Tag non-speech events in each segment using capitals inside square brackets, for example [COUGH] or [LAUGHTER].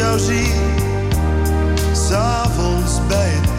Jou zie, s'avonds bij het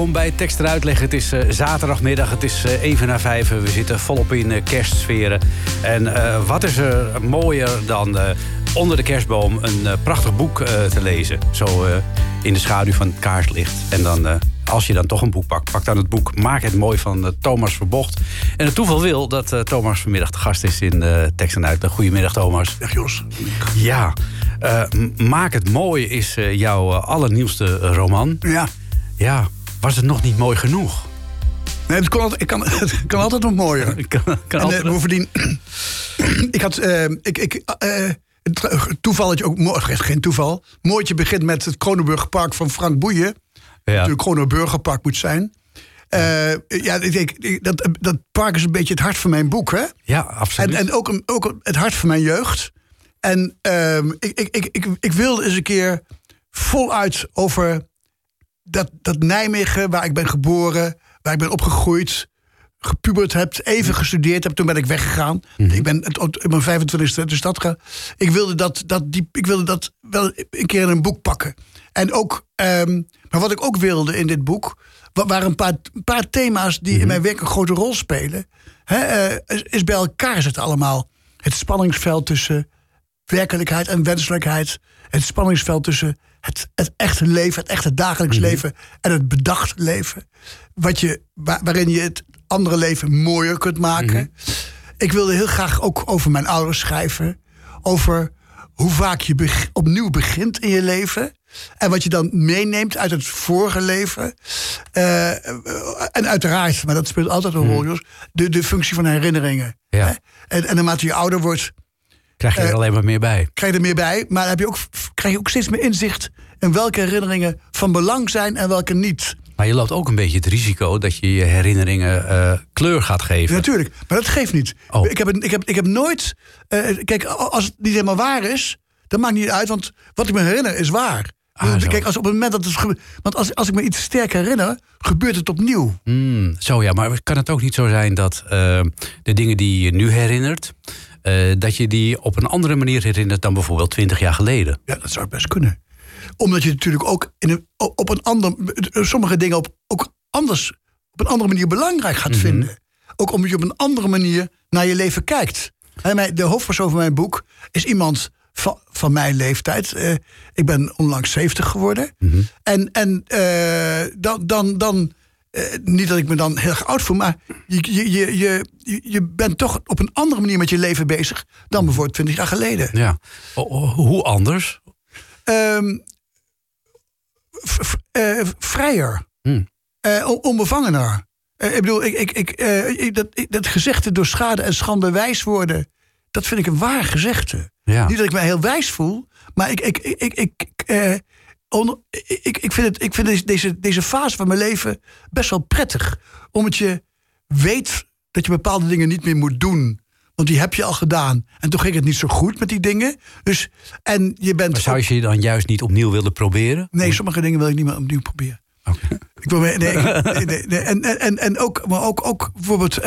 welkom bij Tekst eruit leggen. Het is eh, zaterdagmiddag, het is eh, even na vijf. We zitten volop in uh, kerstsferen. En wat is er mooier dan onder de kerstboom een prachtig boek te lezen. Zo in de schaduw van het kaarslicht. En dan, als je dan toch een boek pakt, pak dan het boek Maak het mooi van Thomas Verbocht. En het toeval wil dat Thomas vanmiddag de gast is in Tekst en Uitleg. Goedemiddag Thomas. Dag Jos. Ja, Maak het mooi is jouw allernieuwste roman. Ja. Ja, was het nog niet mooi genoeg? Nee, het kan, kan, [LAUGHS] het kan altijd nog mooier. [LAUGHS] Kan, kan En, altijd- eh, bovendien, [CLEARS THROAT] ik had, eh, ik, ik, eh, het toeval dat je ook, geen toeval, mooitje begint met het Kronenburg Park van Frank Boeien. ja. Natuurlijk Kronenburger Park moet zijn. Eh, ja, ik denk, dat, dat park is een beetje het hart van mijn boek, hè? Ja, absoluut. En, en ook, een, ook het hart van mijn jeugd. En ehm, ik, ik, ik, ik, ik wilde eens een keer voluit over dat, dat Nijmegen, waar ik ben geboren, waar ik ben opgegroeid, gepubert heb, even gestudeerd heb. Toen ben ik weggegaan. Ik ben op mijn 25e de stad gegaan. Ik wilde dat, dat, die, ik wilde dat wel een keer in een boek pakken. En ook, ehm, maar wat ik ook wilde in dit boek, wa- waren een paar, een paar thema's die in mijn werk een grote rol spelen. Hè, eh, is, is bij elkaar zitten allemaal. Het spanningsveld tussen werkelijkheid en wenselijkheid. Het spanningsveld tussen het, het echte leven, het echte dagelijks leven en het bedacht leven. Wat je, wa- waarin je het andere leven mooier kunt maken. Ik wilde heel graag ook over mijn ouders schrijven. Over hoe vaak je beg- opnieuw begint in je leven. En wat je dan meeneemt uit het vorige leven. Eh, en uiteraard, maar dat speelt altijd een rol, Jos, de, de functie van herinneringen. Ja. Hè? En, en naarmate je ouder wordt, Krijg je er eh, alleen maar meer bij. krijg je er meer bij. Maar heb je ook, krijg je ook steeds meer inzicht in welke herinneringen van belang zijn en welke niet. Maar je loopt ook een beetje het risico dat je je herinneringen eh, kleur gaat geven. Natuurlijk, maar dat geeft niet. Oh. Ik, heb, ik, heb, ik heb nooit. eh, kijk, als het niet helemaal waar is, dan maakt niet uit, want wat ik me herinner is waar. Ah, kijk, als op het moment dat het. Want als, als ik me iets sterk herinner, gebeurt het opnieuw. Hmm, zo ja, maar kan het ook niet zo zijn dat de dingen die je nu herinnert, eh, dat je die op een andere manier herinnert dan bijvoorbeeld 20 jaar geleden? Ja, dat zou best kunnen. Omdat je natuurlijk ook in een, op een ander, sommige dingen op, ook anders, op een andere manier belangrijk gaat vinden. Ook omdat je op een andere manier naar je leven kijkt. De hoofdpersoon van mijn boek is iemand van, van mijn leeftijd. Eh, ik ben onlangs 70 geworden. En, en eh, dan, dan, dan eh, niet dat ik me dan heel erg oud voel, maar je, je, je, je, bent toch op een andere manier met je leven bezig dan bijvoorbeeld 20 jaar geleden. Ja. O- o- hoe anders? V- eh, vrijer. Hmm. Eh, on- onbevangener. Ik bedoel, ik, ik, ik, dat, ik- dat gezegde door schade en schande wijs worden... dat vind ik een waar gezegde. Ja. Niet dat ik me heel wijs voel, maar ik, ik, ik, ik, ik, on- ik, ik vind, het, ik vind deze- deze, fase van mijn leven best wel prettig. Omdat je weet dat je bepaalde dingen niet meer moet doen. Want die heb je al gedaan. En toen ging het niet zo goed met die dingen. Dus, en je bent Maar zou je je dan juist niet opnieuw willen proberen? Nee, sommige dingen wil ik niet meer opnieuw proberen. Ik wil, [LAUGHS] nee, nee, nee. En, en, en, ook, maar ook, ook bijvoorbeeld.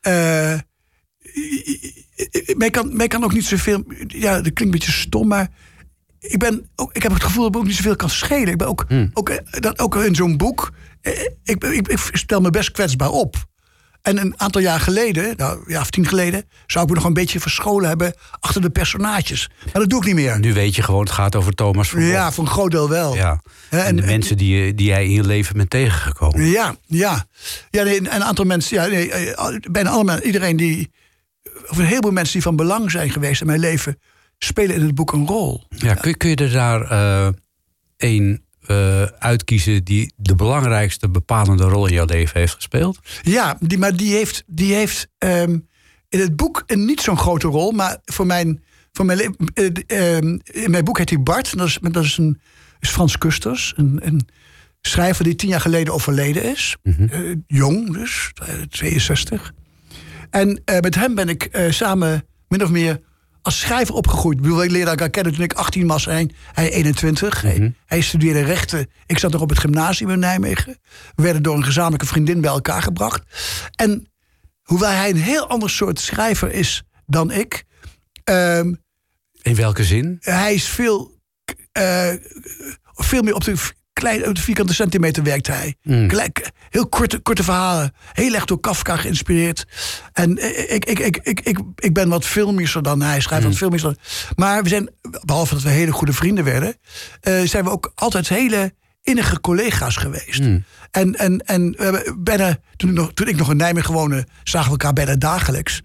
eh, mij, kan, mij kan ook niet zoveel. Ja, dat klinkt een beetje stom, maar. Ik, ben ook, ik heb het gevoel dat ik ook niet zoveel kan schelen. Ik ben ook, ook, eh, dat, ook in zo'n boek. eh, Ik, ik, ik stel me best kwetsbaar op. En een aantal jaar geleden, nou ja, of tien geleden, zou ik me nog een beetje verscholen hebben achter de personages. Maar dat doe ik niet meer. Nu weet je gewoon, het gaat over Thomas van Gogh. Ja, voor een groot deel wel. Ja. Hè, En de mensen die, die jij in je leven bent tegengekomen. Ja, ja. ja nee, en een aantal mensen, ja, nee, eh, bijna allemaal, iedereen die, of een heleboel mensen die van belang zijn geweest in mijn leven, spelen in het boek een rol. Ja, kun, kun je er daar eh, één eh, uitkiezen die de belangrijkste bepalende rol in jouw leven heeft gespeeld? Ja, die, maar die heeft, die heeft ehm, in het boek een niet zo'n grote rol, maar voor mijn, voor mijn eh, ehm, in mijn boek heet hij Bart, dat is, dat is, een, is Frans Kusters, een, een schrijver die tien jaar geleden overleden is. Eh, jong dus, eh, 62. En met hem ben ik samen min of meer als schrijver opgegroeid. Ik bedoel, ik leerde elkaar kennen toen ik 18 was en hij 21. hij, hij studeerde rechten. Ik zat nog op het gymnasium in Nijmegen. We werden door een gezamenlijke vriendin bij elkaar gebracht. En hoewel hij een heel ander soort schrijver is dan ik... ehm, In welke zin? hij is veel, eh, veel meer op de, klein, op de vierkante centimeter werkt hij. Gelijk, heel korte, korte verhalen. Heel erg door Kafka geïnspireerd. En eh, ik, ik, ik, ik, ik, ik ben wat filmischer dan hij. Schrijft wat filmischer. Maar we zijn, behalve dat we hele goede vrienden werden... eh, zijn we ook altijd hele innige collega's geweest. En, en, en we hebben bijna, toen, ik nog, toen ik nog in Nijmegen woonde... zagen we elkaar bijna dagelijks.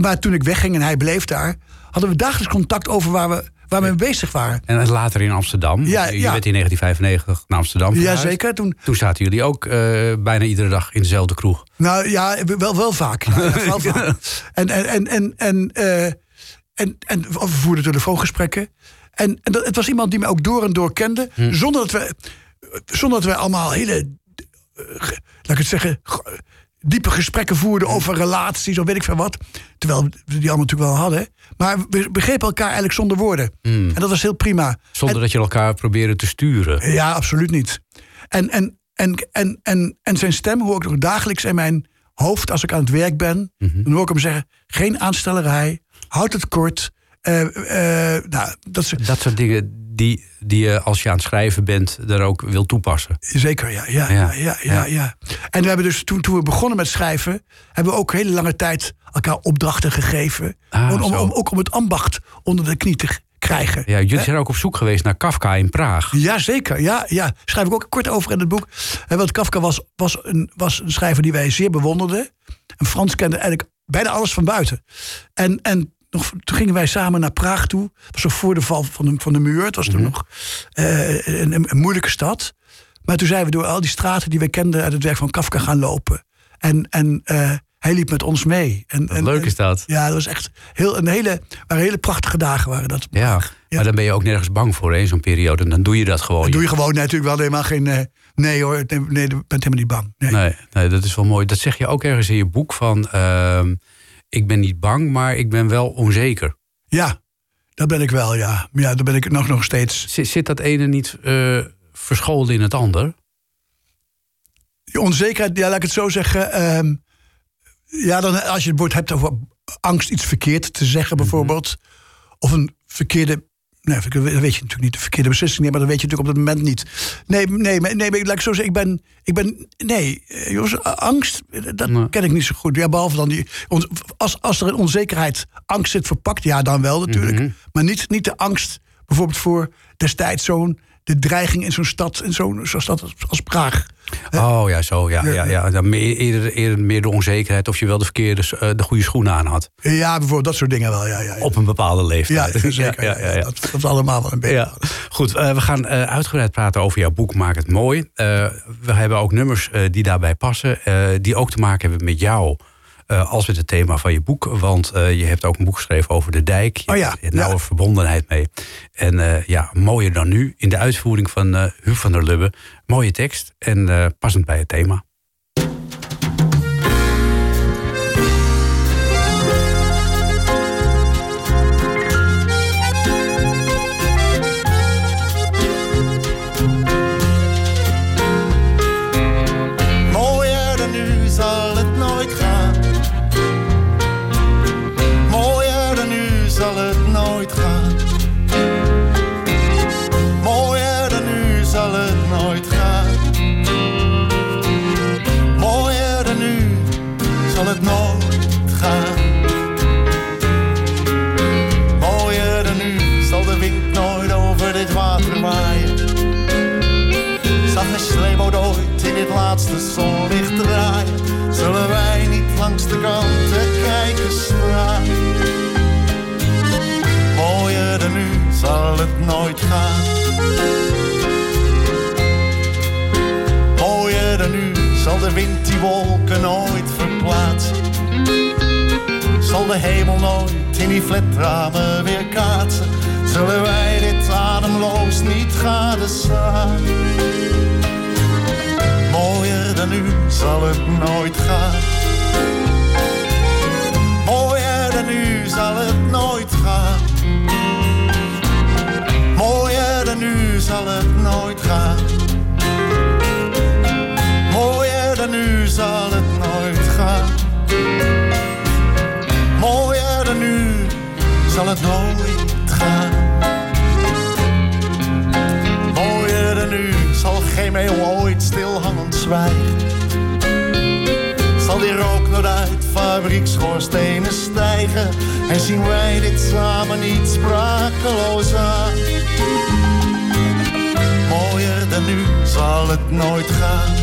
Maar toen ik wegging en hij bleef daar... hadden we dagelijks contact over waar we, waar we mee bezig waren. En later in Amsterdam. Ja, je ja. werd in 1995 naar Amsterdam verhuisd. Jazeker. Toen, Toen zaten jullie ook eh, bijna iedere dag in dezelfde kroeg. nou ja, wel, wel vaak. Ja, ja, wel [LAUGHS] vaak. En, en, en, en, en, eh, en, en we voerden telefoongesprekken. En, en dat, het was iemand die mij ook door en door kende. Zonder, dat we, zonder dat we allemaal hele ge- laat ik het zeggen, ge- diepe gesprekken voerden over relaties of weet ik veel wat. Terwijl we die allemaal natuurlijk wel hadden. Maar we begrepen elkaar eigenlijk zonder woorden. En dat was heel prima. Zonder dat je elkaar probeerde te sturen. Ja, absoluut niet. En, en, en, en, en, en zijn stem hoor ik nog dagelijks in mijn hoofd als ik aan het werk ben. Dan hoor ik hem zeggen: geen aanstellerij, houd het kort. Eh, eh, nou, dat is, Dat soort dingen die, die je als je aan het schrijven bent... er ook wil toepassen. Zeker, ja. Ja, Ja, ja, ja. En we hebben dus toen, toen we begonnen met schrijven, hebben we ook hele lange tijd elkaar opdrachten gegeven. Ah, om, om, ook om het ambacht onder de knie te krijgen. Ja, jullie zijn ook op zoek geweest naar Kafka in Praag. Jazeker, ja, ja. Schrijf ik ook kort over in het boek. Want Kafka was, was, een, was een schrijver die wij zeer bewonderden. En Frans kende eigenlijk bijna alles van buiten. En, en nog, toen gingen wij samen naar Praag toe. Dat was nog voor de val van de, van de muur. Het was toen nog eh, een, een, een moeilijke stad. Maar toen zijn we door al die straten die we kenden... uit het werk van Kafka gaan lopen. En, en eh, hij liep met ons mee. En, en, leuk en- is dat. Ja, dat was echt heel, een hele, waren hele prachtige dagen. Waren dat. Ja, Ja. maar dan ben je ook nergens bang voor in zo'n periode. Dan doe je dat gewoon. Dat doe je gewoon natuurlijk wel helemaal geen... eh, nee hoor, nee, nee, je bent helemaal niet bang. Nee. Nee, nee, dat is wel mooi. Dat zeg je ook ergens in je boek van... ik ben niet bang, maar ik ben wel onzeker. Ja, dat ben ik wel, ja. Ja, dat ben ik nog, nog steeds. Zit, zit dat ene niet eh, verscholen in het ander? Die onzekerheid, ja, laat ik het zo zeggen. ehm, ja, dan, als je het woord hebt over angst iets verkeerd te zeggen bijvoorbeeld. Of een verkeerde... Nee, dat weet je natuurlijk niet, de verkeerde beslissing nemen, maar dat weet je natuurlijk op dat moment niet. Nee, nee, nee, maar laat ik zo zeggen, ik ben, ik ben nee, eh, jongens, angst, eh, dat Nee. ken ik niet zo goed. Ja, behalve dan die, als, als er in onzekerheid angst zit verpakt, ja, dan wel natuurlijk. Maar niet, niet de angst, bijvoorbeeld voor destijds zo'n, de dreiging in zo'n stad, in zo'n zo'n stad als, Praag. Oh ja, zo. Ja, ja, ja. Dan meer, eerder, eerder meer de onzekerheid of je wel de, verkeerde, eh, de goede schoenen aan had. Ja, bijvoorbeeld dat soort dingen wel, ja. ja, ja. Op een bepaalde ja, [LAUGHS] leeftijd. zeker. Ja, ja, ja. Dat, dat is allemaal wel een beetje. Ja, goed. eh, we gaan eh, uitgebreid praten over jouw boek Maak het Mooi. We hebben ook nummers die daarbij passen. die ook te maken hebben met jou. Eh, als met het thema van je boek. Want eh, je hebt ook een boek geschreven over de dijk. Je Oh ja, hebt nauwe ja. verbondenheid mee. En eh, ja, mooier dan nu. In de uitvoering van Huub van der Lubbe. Mooie tekst en passend bij het thema. Nooit gaan. Mooier dan nu zal de wind die wolken nooit verplaatsen. Zal de hemel nooit in die flatramen weer kaatsen? Zullen wij dit ademloos niet gadeslaan? Mooier dan nu zal het nooit gaan. Mooier dan nu zal het nooit gaan. Zal het nooit gaan. Mooier dan nu zal het nooit gaan. Mooier dan nu zal het nooit gaan. Mooier dan nu zal geen meeuw ooit stilhangend zwijgen. Zal die rook nooit uit fabriekschoorstenen stijgen. En zien wij dit samen niet sprakeloos aan. Nu zal het nooit gaan.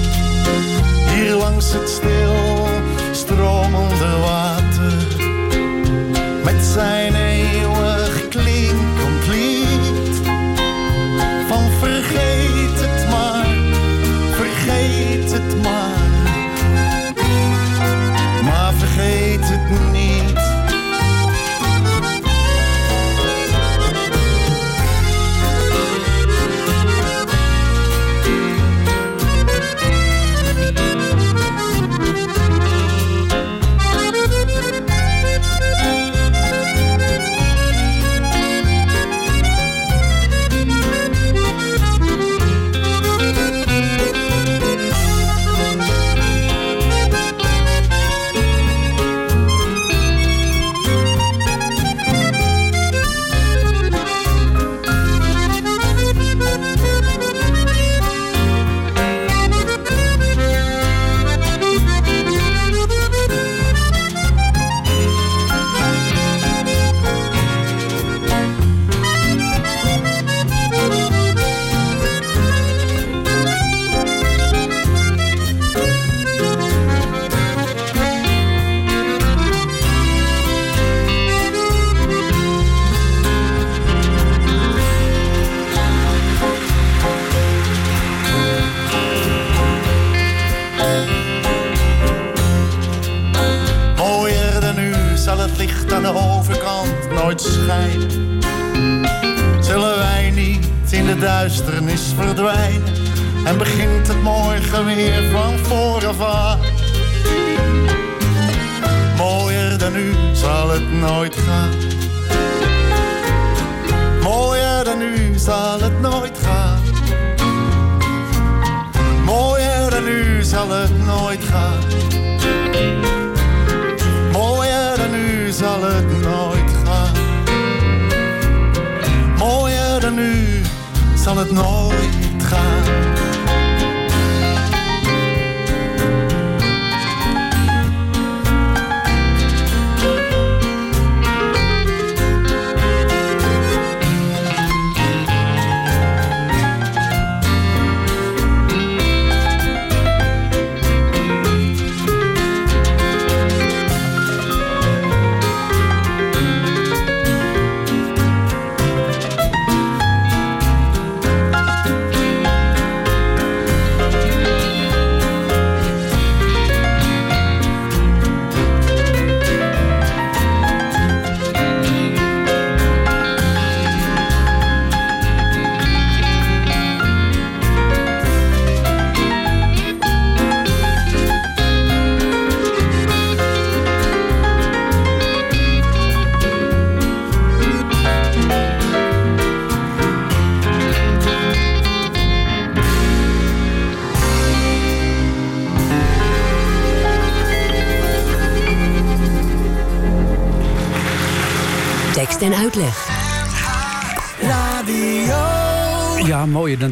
Hier langs het stil stromende water. Met zijn eeuwig klinkend lied van vergeet het maar, vergeet het maar. Maar vergeet het niet.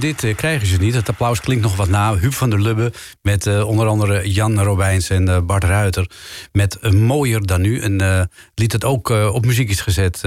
Dit eh, krijgen ze niet. Het applaus klinkt nog wat na. Huub van der Lubbe met eh, onder andere Jan Robijns en eh, Bart Ruiter. Met eh, Mooier dan nu. Een lied dat ook op muziek is gezet.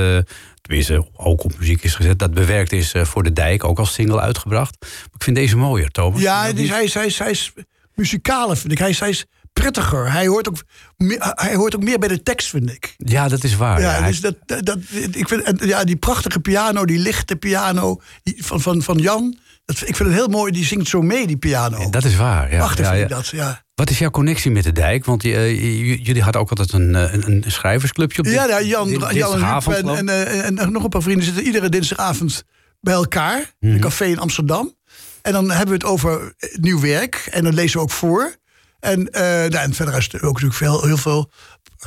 tenminste, ook op muziek is gezet. Dat bewerkt is voor de dijk. Ook als single uitgebracht. Maar ik vind deze mooier, Thomas. Ja, dus hij, is, hij, is, hij is muzikaler, vind ik. Hij is, hij is prettiger. Hij hoort, ook, meer- hij hoort ook meer bij de tekst, vind ik. Ja, dat is waar. Ja, dus dat, dat, ik vind, ja, die prachtige piano, die lichte piano die, van, van, van Jan. Dat, ik vind het heel mooi, die zingt zo mee, die piano. dat is waar. Ja. Prachtig Ja, dat, ja. Wat is jouw connectie met de dijk? Want eh, jullie hadden ook altijd een, eh, een, een schrijversclubje op Ja, ja Jan, Jan en, en, en, eh, en nog een paar vrienden zitten iedere dinsdagavond bij elkaar. In Mhm. een café in Amsterdam. En dan hebben we het over nieuw werk. En dan lezen we ook voor. En, eh, nou, en verder is er ook natuurlijk veel, heel veel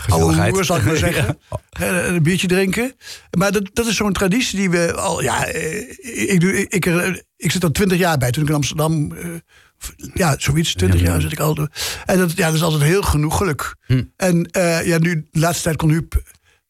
oude zal ik maar zeggen. [LAUGHS] Een biertje drinken. Maar dat, dat is zo'n traditie die we al... Ja, eh, ik, doe, ik, ik, ik zit al twintig jaar bij. Toen ik in Amsterdam... eh, ja, zoiets. Twintig jaar zit ik al. En dat, ja, dat is altijd heel genoegelijk. Hm. En ja, nu, de laatste tijd kon Huub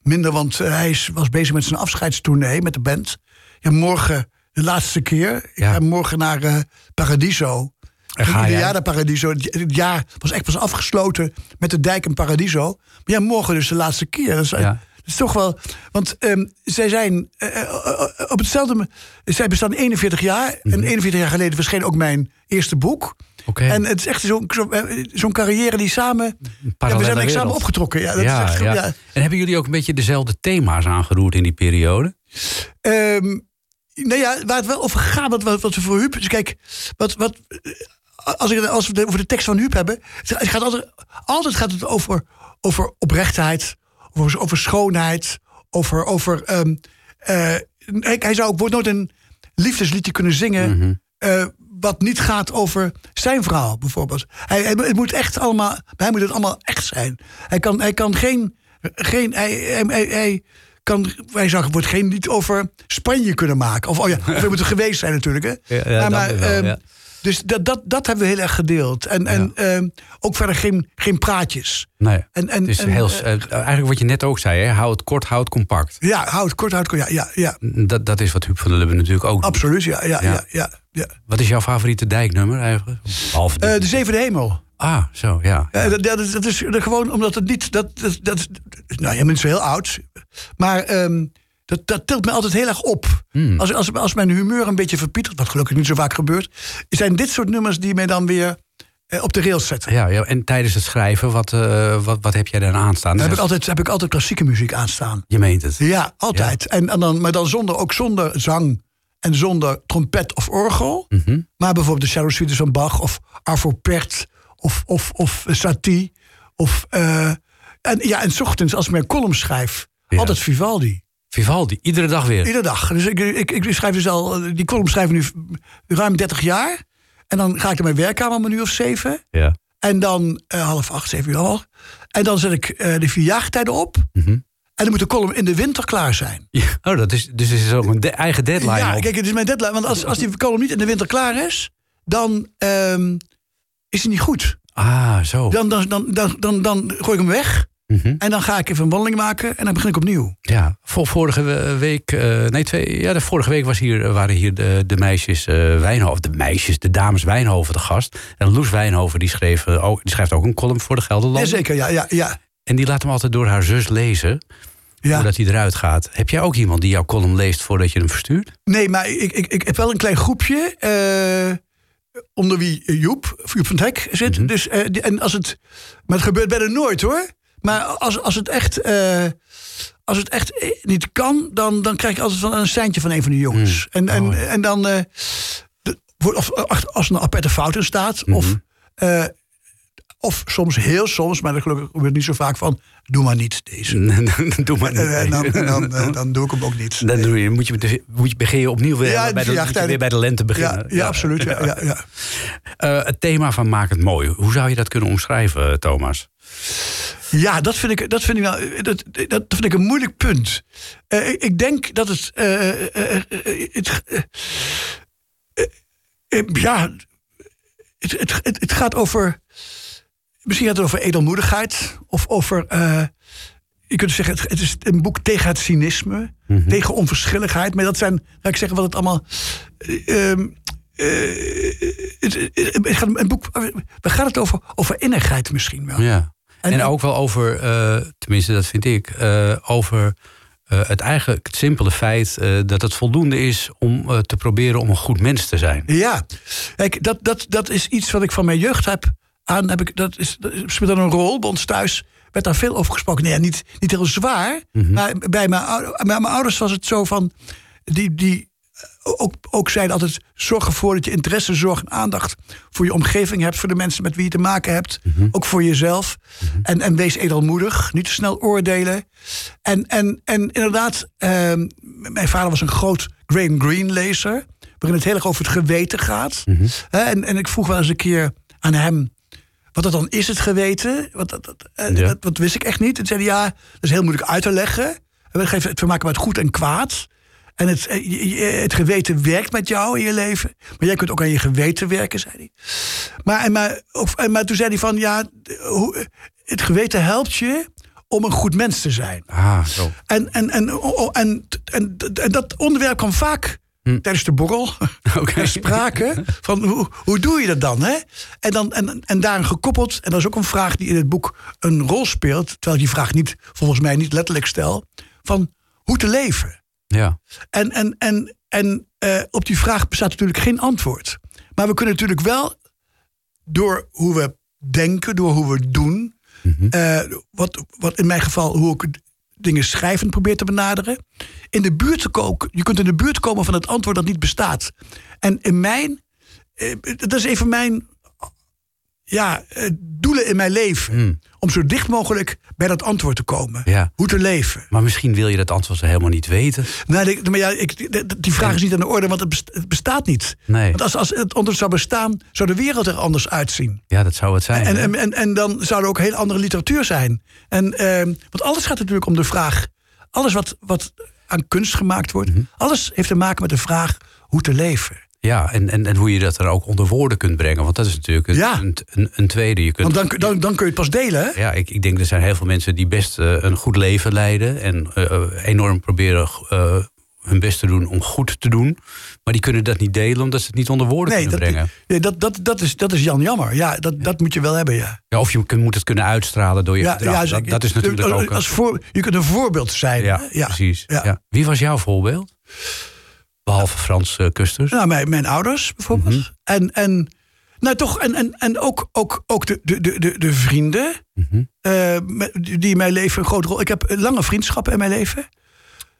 minder... want hij is, was bezig met zijn afscheidstournee met de band. Ja, morgen de laatste keer. Ik Ja. ga morgen naar Paradiso. En ga jij? jaar naar Paradiso. Het jaar was echt pas afgesloten met de dijk in Paradiso. Maar ja, morgen dus de laatste keer. Dat is, Ja. dat is toch wel... Want ehm, zij zijn eh, eh, op hetzelfde... Zij bestaan 41 jaar. En 41 jaar geleden verscheen ook mijn eerste boek. Mhm. En het is echt zo'n zo, eh, zo'n carrière die samen... Ja, we zijn eigenlijk samen opgetrokken. Ja, dat ja, is echt, ja. ja. En hebben jullie ook een beetje dezelfde thema's aangeroerd in die periode? Ehm, nou ja, waar het wel over gaat, wat, wat, wat we voor Huub... Dus kijk, wat, wat, eh, als, ik, als we het over de tekst van Huub hebben... Het gaat altijd, altijd gaat het over, over oprechtheid, over, over schoonheid... over... over ehm, eh, hij, hij zou ook nooit een liefdesliedje kunnen zingen... eh, wat niet gaat over zijn verhaal, bijvoorbeeld. Hij, hij- het moet echt allemaal, hem moet het allemaal echt zijn. Hij kan, hij kan geen... geen hij, hij, hij, hij kan, wij zagen, wordt geen lied over Spanje kunnen maken. Of, oh ja, we moeten geweest zijn natuurlijk. Hè? Ja, ja, maar, maar, wel, ehm, ja. Dus dat, dat, dat hebben we heel erg gedeeld. En, en ehm, ook verder geen, geen praatjes. Nee. En, en, het heel, eh, eh, eigenlijk wat je net ook zei, hè? hou het kort, hou het compact. ja, houd kort, houd kort. Ja, ja, ja. Dat, dat is wat Huub van der Lubbe natuurlijk ook absoluut. Ja, ja, Ja. ja. Wat is jouw favoriete dijknummer eigenlijk? Behalve Eh, dit. de Zevende Hemel. Ah, zo, ja. Ja, dat, dat, is, dat is gewoon omdat het niet. Dat, dat, dat, nou, jij bent zo heel oud. Maar ehm, dat, dat tilt me altijd heel erg op. Hmm. Als, als, als mijn humeur een beetje verpietert, wat gelukkig niet zo vaak gebeurt, zijn dit soort nummers die mij dan weer eh, op de rails zetten. Ja, ja, en tijdens het schrijven, wat, eh, wat, wat heb jij dan aanstaan? Dan heb ik, altijd, heb ik altijd klassieke muziek aanstaan. Je meent het. Ja, altijd. En, en dan, maar dan zonder, ook zonder zang en zonder trompet of orgel. Mhm. Maar bijvoorbeeld de Shadow Suites van Bach of Arvo Pärt of, of, of Satie. Of, eh, en, ja, en 's ochtends als ik mijn column schrijf, Ja. altijd Vivaldi. Vivaldi, iedere dag weer. Iedere dag. Dus ik, ik, ik schrijf dus al, die column schrijf ik nu ruim 30 jaar. En dan ga ik naar mijn werkkamer om een uur of zeven. Ja. En dan eh, half acht, zeven uur al. En dan zet ik eh, de vier jaargetijden op. Mhm. En dan moet de column in de winter klaar zijn. Ja, Oh, dat is, dus is ook een de- eigen deadline ja, op. kijk, het is mijn deadline. Want als, als die column niet in de winter klaar is, dan ehm, is hij niet goed. Ah, zo. Dan, dan, dan, dan, dan, dan gooi ik hem weg. Mhm. En dan ga ik even een wandeling maken. En dan begin ik opnieuw. Ja, vor- vorige we- week, eh, nee, twee, ja, de vorige week was hier, waren hier de, de meisjes eh Wijnhoven, de meisjes, de dames Wijnhoven te gast. En Loes Wijnhoven, die, schreef, eh, ook, die schrijft ook een column voor de Gelderland. Jazeker, ja, ja, ja. En die laat hem altijd door haar zus lezen, ja. voordat hij eruit gaat. Heb jij ook iemand die jouw column leest voordat je hem verstuurt? Nee, maar ik, ik, ik heb wel een klein groepje. eh, onder wie Joep, Joep van het Hek zit. Mhm. dus, die- en als het, maar het gebeurt bijna nooit hoor. Maar als, als het echt, eh, als het echt niet kan, dan, dan krijg ik altijd wel een seintje van een van de jongens. En, en, Oh, en dan, eh, de- of, als er een aparte fout in staat, of, eh, of soms, heel soms, maar dat gelukkig gebeurt niet zo vaak van, doe maar niet deze. [LAUGHS] Doe maar niet. En, dan, dan, [LAUGHS] eh, dan doe ik hem ook niet. Dan doe je, moet, je, moet je, begin je opnieuw weer, Ja, bij, de, ja, weer bij de lente beginnen. Ja, ja, absoluut. Ja, ja, ja. [LAUGHS] Eh, het thema van Maak het mooi. Hoe zou je dat kunnen omschrijven, Thomas? Ja, dat vind ik, dat vind ik, wel, dat, dat vind ik een moeilijk punt. Eh, ik, ik denk dat het. ja, het, het, het, het gaat over. Misschien gaat het over edelmoedigheid. Of over. eh, je kunt zeggen, het, het is een boek tegen het cynisme. Tegen onverschilligheid. Maar dat zijn, laat ik zeggen, wat het allemaal. eh, ehm, eh, het, het, het gaat een boek. Waar gaat het over? Over innigheid misschien wel. Ja. En, En- ook wel over, eh, tenminste dat vind ik, eh, over eh, het eigenlijk het simpele feit dat het voldoende is om te proberen om een goed mens te zijn. Ja, kijk, dat, dat, dat is iets wat ik van mijn jeugd heb aan. Heb ik, dat is, dat speelt dan een rol. Bij ons thuis werd daar veel over gesproken. Nee, niet, niet heel zwaar. Maar bij mijn, bij mijn ouders was het zo van. Die, die ook, ook zeiden altijd: zorg ervoor dat je interesse, zorg en aandacht voor je omgeving hebt, voor de mensen met wie je te maken hebt. Ook voor jezelf. en, en wees edelmoedig, niet te snel oordelen. En, en, en inderdaad, ehm, mijn vader was een groot Graham Greene lezer. Waarin het heel erg over het geweten gaat. Hè, en, en ik vroeg wel eens een keer aan hem. Wat dat dan is, het geweten? Wat, dat, dat, eh, Ja. dat, dat wist ik echt niet. En zei hij, ja, dat is heel moeilijk uit te leggen. En we geven het vermaken met goed en kwaad. En het, eh, het geweten werkt met jou in je leven. Maar jij kunt ook aan je geweten werken, zei hij. Maar, en maar, en maar toen zei hij van, ja, hoe, het geweten helpt je om een goed mens te zijn. Ah, zo. En, en, en, en, en, en dat onderwerp kwam vaak tijdens de borrel [LAUGHS] ter sprake. Van hoe, hoe doe je dat dan? Hè? En, dan en, en daaraan gekoppeld, en dat is ook een vraag die in het boek een rol speelt, terwijl ik die vraag niet, volgens mij niet letterlijk stel, van hoe te leven. Ja. En, en, en, en eh, op die vraag bestaat natuurlijk geen antwoord. Maar we kunnen natuurlijk wel door hoe we denken, door hoe we doen. eh, wat, wat in mijn geval, hoe ik dingen schrijvend probeer te benaderen. In de buurt te komen, je kunt in de buurt komen van het antwoord dat niet bestaat. En in mijn, eh, dat is even mijn ja, eh, doelen in mijn leven. Om zo dicht mogelijk bij dat antwoord te komen. Ja. Hoe te leven. Maar misschien wil je dat antwoord helemaal niet weten. Nee, nee, maar ja, ik, die- vraag is niet aan de orde, want het best- het bestaat niet. Nee. Want als, als het antwoord zou bestaan, zou de wereld er anders uitzien. Ja, dat zou het zijn. En, en, en dan zou er ook heel andere literatuur zijn. En, ehm, want alles gaat natuurlijk om de vraag. Alles wat, wat aan kunst gemaakt wordt, Mhm. alles heeft te maken met de vraag hoe te leven. Ja, en, en, en hoe je dat er ook onder woorden kunt brengen. Want dat is natuurlijk een, Ja. een, een, een tweede. Je kunt, Want dan, dan, dan kun je het pas delen. Hè? Ja, ik, ik denk er zijn heel veel mensen die best eh, een goed leven leiden. En eh, eh, enorm proberen hun best te doen om goed te doen. Maar die kunnen dat niet delen omdat ze het niet onder woorden Nee, kunnen dat, brengen. nee, dat, dat, dat, is, dat is Jan Jammer. Ja, dat, dat moet je wel hebben, ja. Ja, of je kun- moet het kunnen uitstralen door je ja, gedrag. ja, dat, dat is natuurlijk als, ook... een- Als voor, je kunt een voorbeeld zijn. ja, precies. Wie was jouw voorbeeld? Behalve Frans eh, Kusters. Nou, mijn, mijn ouders bijvoorbeeld. Mhm. En, en, nou toch, en, en, en ook, ook, ook de, de, de, de, de vrienden Mhm. eh, die in mijn leven een grote rol. Ik heb lange vriendschappen in mijn leven.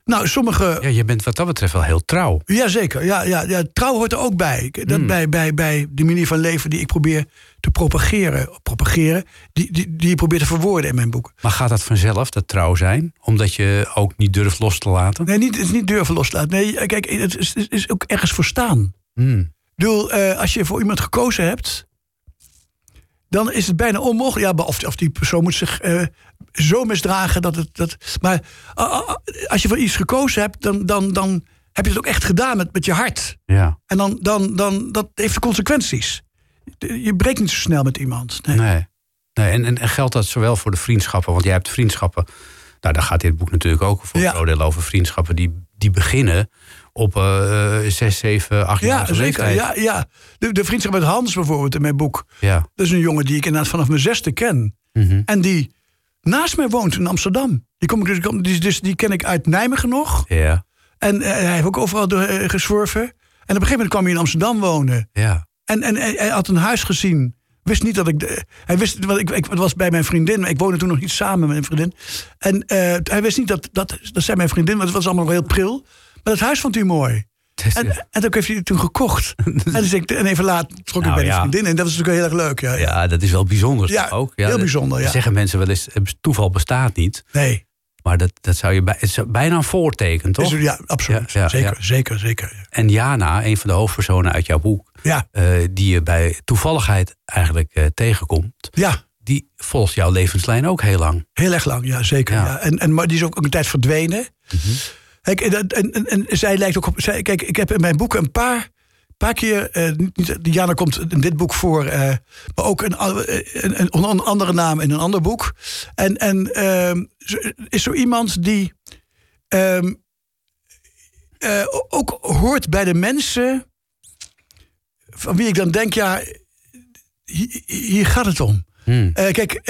Nou, sommige... Ja, je bent wat dat betreft wel heel trouw. Jazeker, ja, ja, ja, trouw hoort er ook bij. Dat Hmm. bij, bij, bij de manier van leven die ik probeer te propageren. Propageren, die, die, die je probeert te verwoorden in mijn boek. Maar gaat dat vanzelf, dat trouw zijn? Omdat je ook niet durft los te laten? Nee, niet, het is niet durven loslaten. Nee, kijk, het is, het is ook ergens voor staan. Hmm. Ik bedoel, eh, als je voor iemand gekozen hebt, dan is het bijna onmogelijk. Ja, of, of die persoon moet zich eh, zo misdragen dat het. Dat, maar als je voor iets gekozen hebt, dan, dan, dan heb je het ook echt gedaan met, met je hart. Ja, En dan, dan, dan dat heeft consequenties. Je breekt niet zo snel met iemand. Nee. nee. nee en, en, en geldt dat zowel voor de vriendschappen? Want jij hebt vriendschappen. Nou, daar gaat dit boek natuurlijk ook voor Ja. een groot deel over. Vriendschappen die, die beginnen op eh zes, zeven, acht jaar Ja, zeker. Ja, ja. De, de vriendschap met Hans bijvoorbeeld in mijn boek. ja. Dat is een jongen die ik inderdaad vanaf mijn zesde ken. Mhm. En die naast mij woont in Amsterdam. Die, kom ik dus, die, dus, die ken ik uit Nijmegen nog. Ja, En eh, hij heeft ook overal door, eh, gezworven. En op een gegeven moment kwam hij in Amsterdam wonen. ja. En, en hij, had een huis gezien. Wist niet dat ik. de- hij wist, want ik, ik was bij mijn vriendin. Ik woonde toen nog niet samen met mijn vriendin. En eh, hij wist niet dat, dat. Dat zei mijn vriendin, want het was allemaal nog heel pril. Maar het huis vond hij mooi. [LAUGHS] En, en dat heeft hij toen gekocht. [LAUGHS] en, dus ik, en even later trok ik Nou, bij de ja. vriendin. En dat was natuurlijk heel erg leuk. Ja, ja. Ja, dat is wel bijzonder Ja, ook. heel dat- bijzonder, ja. dat Zeggen mensen wel eens, toeval bestaat niet. Nee, Maar dat, dat zou je bij, het is bijna een voorteken, toch? is, ja absoluut. Ja, ja, zeker, ja. zeker, zeker. En Jana, een van de hoofdpersonen uit jouw boek... Ja, eh, die je bij toevalligheid eigenlijk eh, tegenkomt... ja. die volgt jouw levenslijn ook heel lang. Heel erg lang, ja, zeker. Ja. En, en, maar die is ook, ook een tijd verdwenen. Kijk, en, en, en, en zij lijkt ook op. Zij, kijk, ik heb in mijn boek een paar, paar keer. Diana komt in dit boek voor. eh, maar ook een, eh, een, een, een andere naam in een ander boek. En, en ehm, is zo iemand die. ehm, eh, ook hoort bij de mensen. van wie ik dan denk, ja. Hier, hier gaat het om. Hmm. Kijk,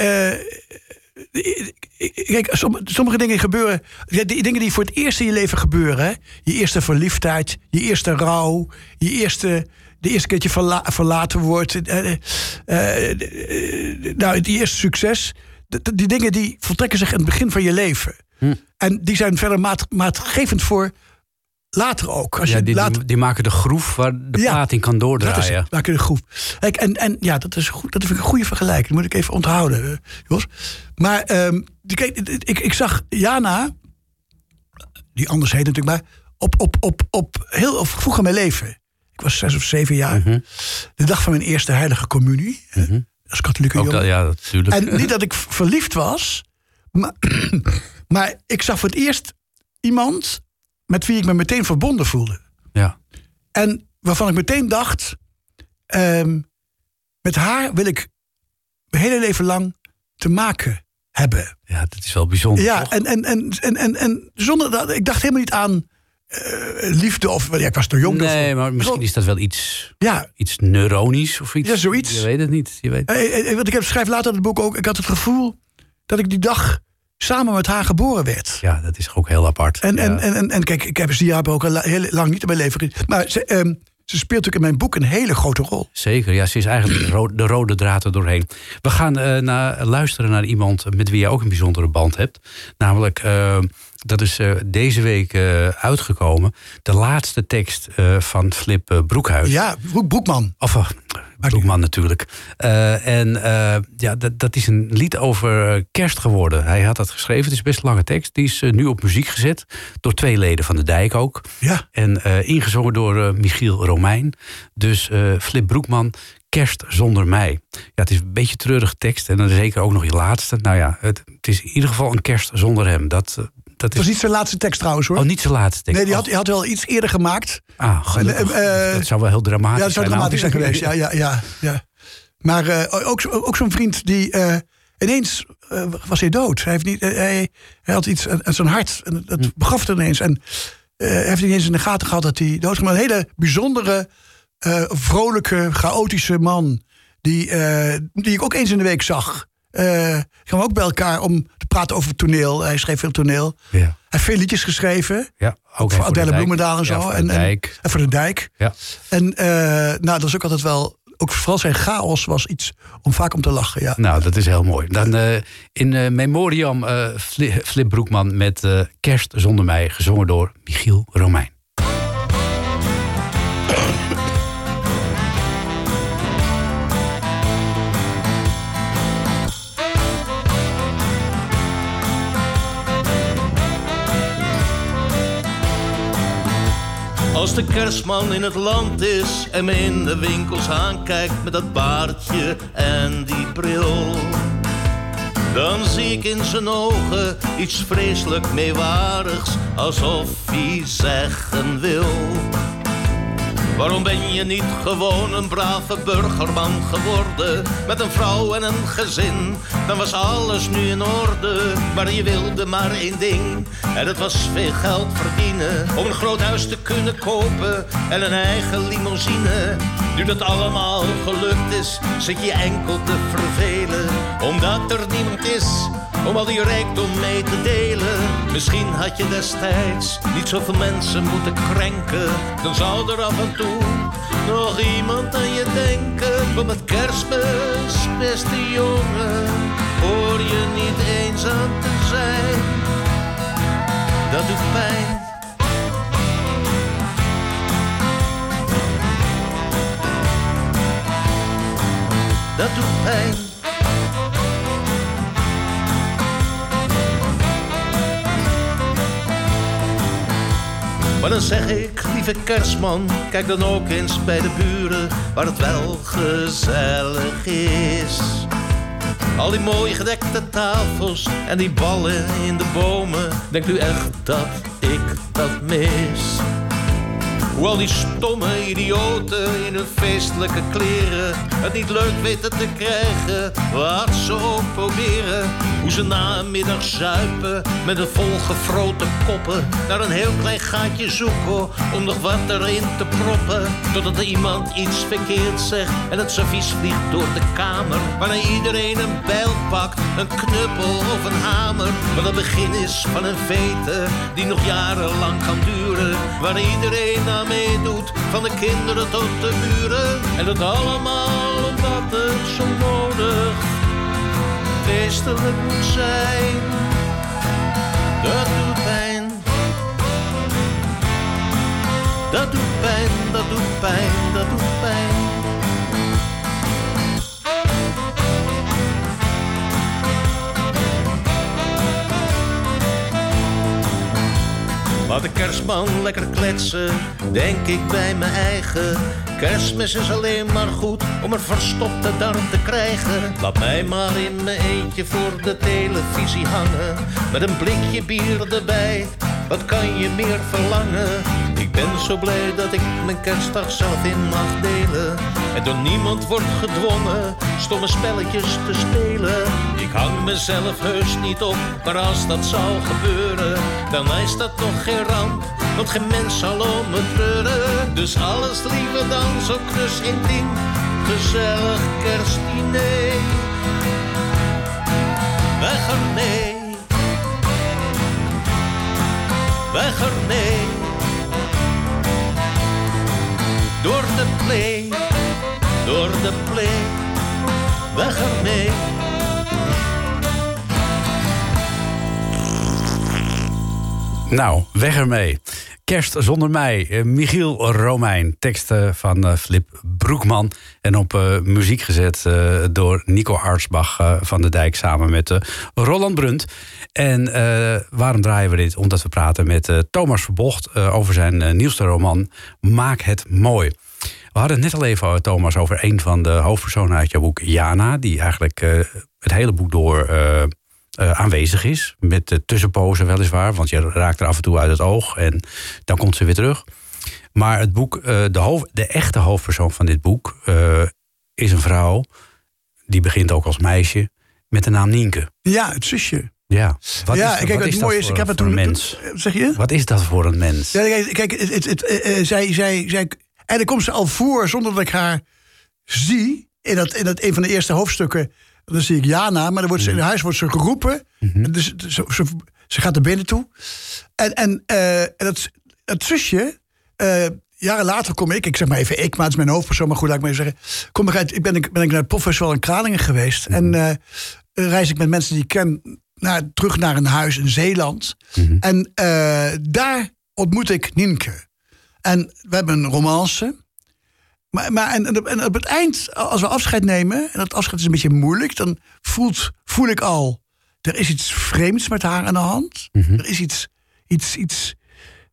kijk som- sommige dingen gebeuren. Die dingen die voor het eerst in je leven gebeuren. hè. Je eerste verliefdheid, je eerste rouw, je eerste. De eerste keer dat je verla- verlaten wordt. eh, eh, eh, nou, het eerste succes. Die dingen die voltrekken zich in het begin van je leven. En die zijn verder maat, maatgevend voor later ook. Als Ja, je die, later, die, maken de groef waar de Ja, plaat in kan dat is doordraaien. het. Maak je een groep. Kijk, en, en ja, dat, is goed, dat vind ik een goede vergelijking. Dat moet ik even onthouden, eh, Jos. Maar ehm, die- kijk, ik, ik zag Jana, die anders heet natuurlijk, maar op, op, op, op heel of vroeg in mijn leven. Ik was zes of zeven jaar. Mhm. De dag van mijn eerste heilige communie. hè, Als katholieke Ook jongen. dat, ja, natuurlijk. En niet dat ik verliefd was, maar, [CLEARS THROAT] maar ik zag voor het eerst iemand met wie ik me meteen verbonden voelde. ja. En waarvan ik meteen dacht: ehm, met haar wil ik mijn hele leven lang te maken hebben. ja, dat is wel bijzonder. Ja, toch? en, en, en, en, en, en zonder dat, ik dacht helemaal niet aan eh, liefde of ja, ik was te jong. nee, maar misschien is dat wel iets, Ja, iets neuronisch of iets. Ja, zoiets. Je weet het niet. Je weet... eh, eh, want ik heb, schrijf later in het boek ook, ik had het gevoel dat ik die dag samen met haar geboren werd. Ja, dat is ook heel apart. En, ja. en, en, en, kijk, ik heb Zia ook al heel lang niet in mijn leven gezien. Maar ze, ehm, ze speelt natuurlijk in mijn boek een hele grote rol. Zeker, ja, ze is eigenlijk de, ro- de rode draad er doorheen. We gaan eh, naar, luisteren naar iemand met wie je ook een bijzondere band hebt. Namelijk, eh, dat is eh, deze week eh, uitgekomen. De laatste tekst van Flip Broekhuis. Ja, Broek, Broekman. Of Broekman natuurlijk. Eh, en eh, ja, dat, dat is een lied over eh, kerst geworden. Hij had dat geschreven. Het is best een lange tekst. Die is nu op muziek gezet. Door twee leden van de Dijk ook. Ja. En ingezongen door Michiel Romein. Dus Flip Broekman, Kerst zonder mij. Ja, het is een beetje treurige tekst. En dan zeker ook nog je laatste. Nou ja, het, het is in ieder geval een kerst zonder hem. Dat, dat Dat was is... niet zijn laatste tekst trouwens hoor. Oh, niet zijn laatste tekst. nee, die Oh, had, die had wel iets eerder gemaakt. Ah, gelukkig. Eh, eh, dat zou wel heel dramatisch Ja, dat zou zijn. dramatisch zijn geweest. Ja, ja, ja, ja. Maar eh, ook, ook zo'n vriend die eh, ineens eh, was hij dood. Hij, heeft niet, eh, hij, hij had iets aan zijn hart. En dat Hm. begaf het ineens. En eh, hij heeft niet eens in de gaten gehad dat hij dood was. Maar een hele bijzondere, eh, vrolijke, chaotische man. Die, eh, die ik ook eens in de week zag. Eh gaan we ook bij elkaar om te praten over toneel. Hij schreef veel toneel. Ja. Hij heeft veel liedjes geschreven. Ja, ook voor de Adele Dijk. Bloemendaal en zo. Ja, voor de en, en- Dijk. en voor de dijk. Ja. En eh, nou, dat is ook altijd wel ook vooral zijn chaos was iets om vaak om te lachen. Ja. Nou, dat is heel mooi. Dan eh, in memoriam Fli- Flip Broekman met Kerst zonder mij, gezongen door Michiel Romein. Als de kerstman in het land is en me in de winkels aankijkt met dat baardje en die bril. Dan zie ik in zijn ogen iets vreselijk meewarigs, alsof hij zeggen wil. Waarom ben je niet gewoon een brave burgerman geworden? Met een vrouw en een gezin, dan was alles nu in orde. Maar je wilde maar één ding, en dat was veel geld verdienen. Om een groot huis te kunnen kopen en een eigen limousine. Nu dat allemaal gelukt is, zit je enkel te vervelen. Omdat er niemand is om al die rijkdom mee te delen. Misschien had je destijds niet zoveel mensen moeten krenken. Dan zou er af en toe nog iemand aan je denken. Want met kerstmis, beste jongen, hoor je niet eenzaam te zijn. Dat doet pijn. Dat doet pijn. Maar dan zeg ik, lieve kerstman, kijk dan ook eens bij de buren waar het wel gezellig is. Al die mooi gedekte tafels en die ballen in de bomen, denkt u echt dat ik dat mis? Al die stomme idioten in hun feestelijke kleren het niet leuk weten te krijgen wat ze ook proberen. Hoe ze na een middag zuipen met een volgefroten koppen naar een heel klein gaatje zoeken om nog wat erin te proppen. Totdat er iemand iets verkeerd zegt en het servies vliegt door de kamer. Waarna iedereen een bijl pakt, een knuppel of een hamer. Wat het begin is van een vete die nog jarenlang kan duren. Waar iedereen aan meedoet, van de kinderen tot de buren. En dat allemaal omdat het zo nodig feestelijk moet zijn. Dat doet pijn. Dat doet pijn, dat doet pijn, dat doet pijn. Laat de kerstman lekker kletsen, denk ik bij mijn eigen. Kerstmis is alleen maar goed om er verstopte darm te krijgen. Laat mij maar in mijn eentje voor de televisie hangen. Met een blikje bier erbij, wat kan je meer verlangen? Ben zo blij dat ik mijn kerstdag zelf in mag delen. En door niemand wordt gedwongen stomme spelletjes te spelen. Ik hang mezelf heus niet op, maar als dat zou gebeuren, dan is dat nog geen ramp. Want geen mens zal om me treuren. Dus alles liever dan zo knus intiem. Gezellig kerstdiner. Weg ermee. Weg ermee. Door de play. Door de play. Weg ermee. Nou, weg ermee. Kerst zonder mij. Eh, Michiel Romein. Teksten van eh, Flip Broekman. En op eh, muziek gezet eh, door Nico Hartsbach eh, van de Dijk samen met eh, Roland Brunt. En eh, waarom draaien we dit? Omdat we praten met eh, Thomas Verbocht eh, over zijn nieuwste roman Maak het mooi. We hadden het net al even, Thomas, over een van de hoofdpersonen uit jouw boek, Jana. Die eigenlijk het hele boek door aanwezig is. Met de tussenpozen weliswaar, want je raakt er af en toe uit het oog. En dan komt ze weer terug. Maar het boek, de, de echte hoofdpersoon van dit boek is een vrouw. Die begint ook als meisje met de naam Nienke. Ja, het zusje. Ja, wat ja, is, kijk, wat het mooie is, ik heb het toen. een mens? Zeg je? Wat is dat voor een mens? Ja, kijk, kijk het, het, het, eh, eh, zij, zij, zij, en dan komt ze al voor zonder dat ik haar zie. In, dat, in dat, een van de eerste hoofdstukken. Dan zie ik Jana, maar dan wordt ze, in huis wordt ze geroepen. En dus, dus ze, ze, ze gaat er binnen toe. En, en, eh, en dat, het zusje, eh, jaren later kom ik, ik zeg maar even ik, maar het is mijn hoofdpersoon, maar goed, laat ik maar even zeggen. Kom ik uit, ik ben, ik ben ik naar het professor in Kralingen geweest. En eh, reis ik met mensen die ik ken naar, terug naar een huis in Zeeland. En eh, daar ontmoet ik Nienke. En we hebben een romance. Maar, maar en, en op- het eind, als we afscheid nemen, en dat afscheid is een beetje moeilijk, dan voelt, voel ik al, er is iets vreemds met haar aan de hand. Er is iets, iets, iets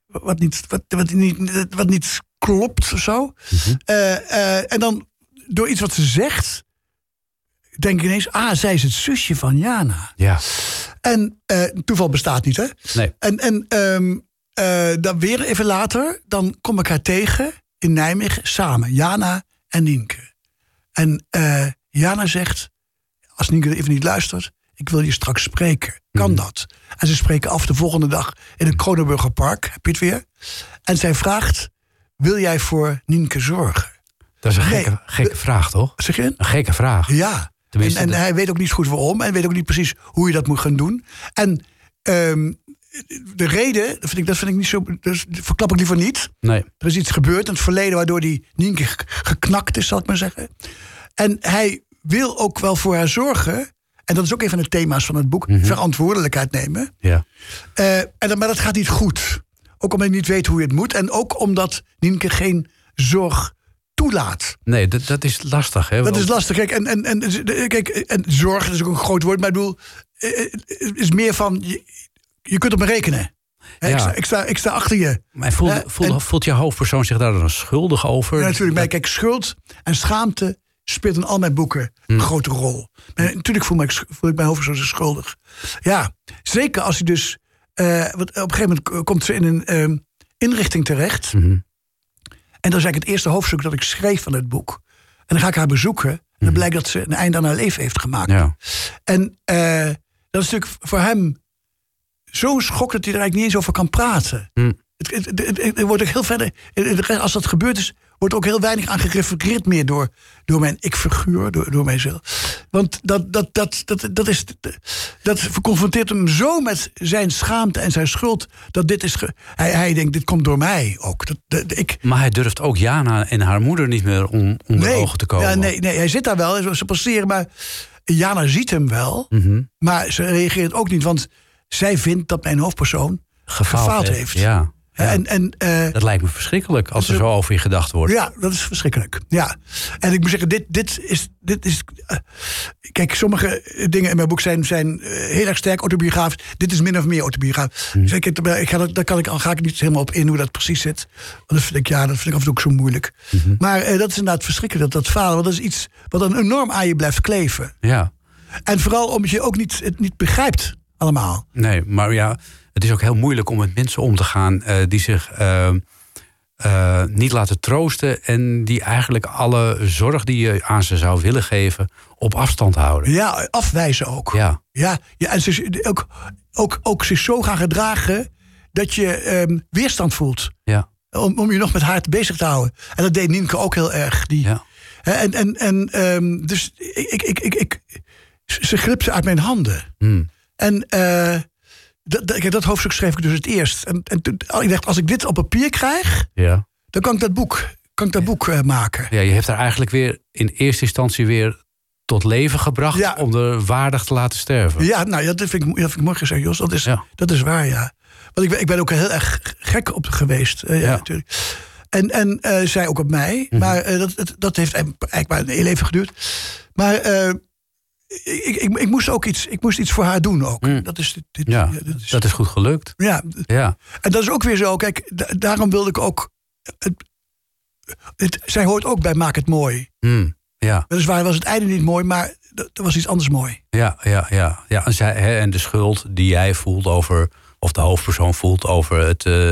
wat niet, wat, wat niet, wat niet klopt of zo. Eh, eh, en dan door iets wat ze zegt, denk ik ineens, ah, zij is het zusje van Jana. Ja. En eh, toeval bestaat niet, hè? Nee. En, en ehm, eh, dan weer even later, dan kom ik haar tegen in Nijmegen samen. Jana en Nienke. En eh, Jana zegt, als Nienke even niet luistert... ik wil je straks spreken. Kan dat? En ze spreken af de volgende dag in het Kronenburger Park. Heb je het weer? En zij vraagt, wil jij voor Nienke zorgen? Dat is een Nee. gekke, gekke vraag, toch? Zeg je? Een gekke vraag. Ja. En, en hij weet ook niet goed waarom. En weet ook niet precies hoe je dat moet gaan doen. En ehm, de reden, dat vind ik, dat vind ik niet zo. Dat verklap ik liever niet. Nee. Er is iets gebeurd in het verleden waardoor die Nienke ge- geknakt is, zal ik maar zeggen. En hij wil ook wel voor haar zorgen. En dat is ook een van de thema's van het boek: verantwoordelijkheid nemen. Ja. Eh, en dan, maar dat gaat niet goed. Ook omdat je niet weet hoe je het moet. En ook omdat Nienke geen zorg toelaat. Nee, dat, dat is lastig, hè? Dat is lastig. Kijk, en, en, en, kijk, en zorg dat is ook een groot woord, maar ik bedoel, eh, eh, het is meer van, je, je kunt op me rekenen. Ja. Ik, sta, ik, sta, ik sta achter je. Maar voelt, voelt, en- voelt je hoofdpersoon zich daar dan schuldig over? Ja, natuurlijk, maar kijk, schuld en schaamte speelt in al mijn boeken een grote rol. Maar natuurlijk voel, ik, voel ik mijn hoofd zo schuldig. Ja, zeker als hij dus, want op een gegeven moment komt ze in een ehm, inrichting terecht. En dat is eigenlijk het eerste hoofdstuk dat ik schreef van het boek. En dan ga ik haar bezoeken. En dan blijkt dat ze een einde aan haar leven heeft gemaakt. Ja. En eh, dat is natuurlijk voor hem zo'n schok dat hij er eigenlijk niet eens over kan praten. Hm. Het, het, het, het- wordt ook heel verder, als dat gebeurd is, wordt ook heel weinig aan gerefereerd meer door, door mijn ik-figuur, door, door mijzelf. Want dat, dat, dat, dat, dat, is, dat confronteert hem zo met zijn schaamte en zijn schuld, dat dit is. hij, hij denkt, dit komt door mij ook. Dat, dat, ik, Maar hij durft ook Jana en haar moeder niet meer on, onder ogen te komen. ja, nee, nee, hij zit daar wel, ze passeren, maar Jana ziet hem wel. Mhm. Maar ze reageert ook niet, want zij vindt dat mijn hoofdpersoon Gefaald, gefaald hè? heeft. Ja. Ja. En, en, eh, dat lijkt me verschrikkelijk als er zo over je gedacht wordt. ja, dat is verschrikkelijk. Ja. En ik moet zeggen, dit, dit is. Dit is eh, kijk, sommige dingen in mijn boek zijn, zijn eh, heel erg sterk autobiografisch. Dit is min of meer autobiografisch. Dus ik, ik ga, daar kan ik, al ga ik niet helemaal op in hoe dat precies zit. Want dat vind ik, ja, dat vind ik af en toe ook zo moeilijk. Maar eh, dat is inderdaad verschrikkelijk, dat, dat falen. Want dat is iets wat dan enorm aan je blijft kleven. Ja. En vooral omdat je ook niet, het niet begrijpt allemaal. Nee, maar ja, het is ook heel moeilijk om met mensen om te gaan eh, die zich eh, eh, niet laten troosten en die eigenlijk alle zorg die je aan ze zou willen geven op afstand houden. Ja, afwijzen ook. Ja, Ja, ja en ze, ook, ook, ook zich zo gaan gedragen dat je ehm, weerstand voelt. ja, Om, om je nog met haar bezig te houden. En dat deed Nienke ook heel erg. Die, ja. Hè, En, en, en ehm, dus ik, ik, ik, ik, ze glipte uit mijn handen. Hmm. En eh, dat, dat, dat hoofdstuk schreef ik dus het eerst. En, en toen, ik dacht, als ik dit op papier krijg, ja. dan kan ik dat boek, kan ik dat boek eh, maken. Ja, je hebt haar eigenlijk weer in eerste instantie weer tot leven gebracht Ja. om er waardig te laten sterven. Ja, nou, ja, dat, vind ik, dat vind ik mooi gezegd, Jos. Dat is, Ja. dat is waar, ja. Want ik, ben- ik ben ook heel erg gek op geweest. eh, ja, natuurlijk. En, en eh, zij ook op mij. Mhm. Maar dat, dat, dat heeft eigenlijk maar een heel even geduurd. Maar ik, ik, ik, moest ook iets, ik moest iets voor haar doen ook. Mm. Dat is, dit, dit- Ja, ja, dat is, dat is goed gelukt. ja, Ja, en dat is ook weer zo. Kijk, da- daarom wilde ik ook... Het, het, zij hoort ook bij Maak het Mooi. Hmm. ja, Weliswaar was het einde niet mooi, maar er er was iets anders mooi. ja, ja, ja. ja en, zij, hè, en de schuld die jij voelt over, of de hoofdpersoon voelt over het, eh,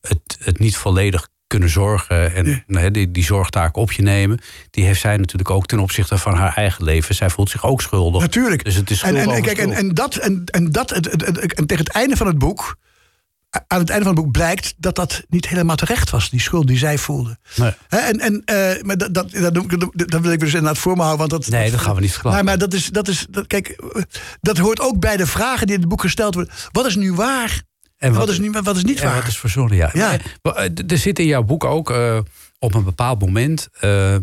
het, het niet volledig kunnen zorgen en Ja. hè, die, die zorgtaak op je nemen, die heeft zij natuurlijk ook ten opzichte van haar eigen leven. Zij voelt zich ook schuldig. Natuurlijk. Dus het is en, en, kijk, en, en dat, en, en, dat het, het- het- en tegen het einde van het boek, aan het einde van het boek blijkt dat dat niet helemaal terecht was, die schuld die zij voelde. Nee. En, en, eh, maar dat, dat, dat, wil ik dus inderdaad voor me houden. Want dat, Nee, dat gaan we niet verklappen. Maar, maar dat is, dat is dat, kijk, eh, dat hoort ook bij de vragen die in het boek gesteld worden. Wat is nu waar En wat, is niet, wat is niet waar? wat is verzonnen, ja. Ja. Maar, eh, Er zit in jouw boek ook eh, op een bepaald moment... eh,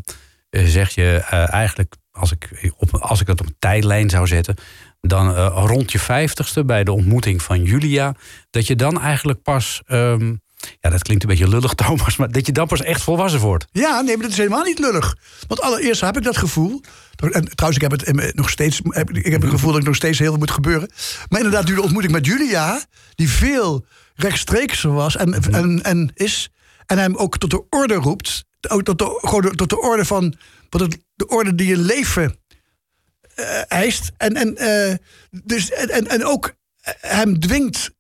zeg je eigenlijk, als ik, op, als ik dat op een tijdlijn zou zetten... dan rond je vijftigste bij de ontmoeting van Julia... dat je dan eigenlijk pas... ehm, ja, dat klinkt een beetje lullig, [LAUGHS] Thomas... maar dat je dan pas echt volwassen wordt. Ja, nee, maar dat is helemaal niet lullig. Want allereerst heb ik dat gevoel. En trouwens, ik heb het eh, nog steeds. Ik heb het gevoel dat er nog steeds heel veel moet gebeuren. Maar inderdaad, nu de ontmoeting met Julia, die veel rechtstreekser was en, en, en is. En hem ook tot de orde roept. Ook tot de, gewoon tot de orde van. Wat het, de orde die je leven eh, eist. En, en, eh, dus, en, en, ook hem dwingt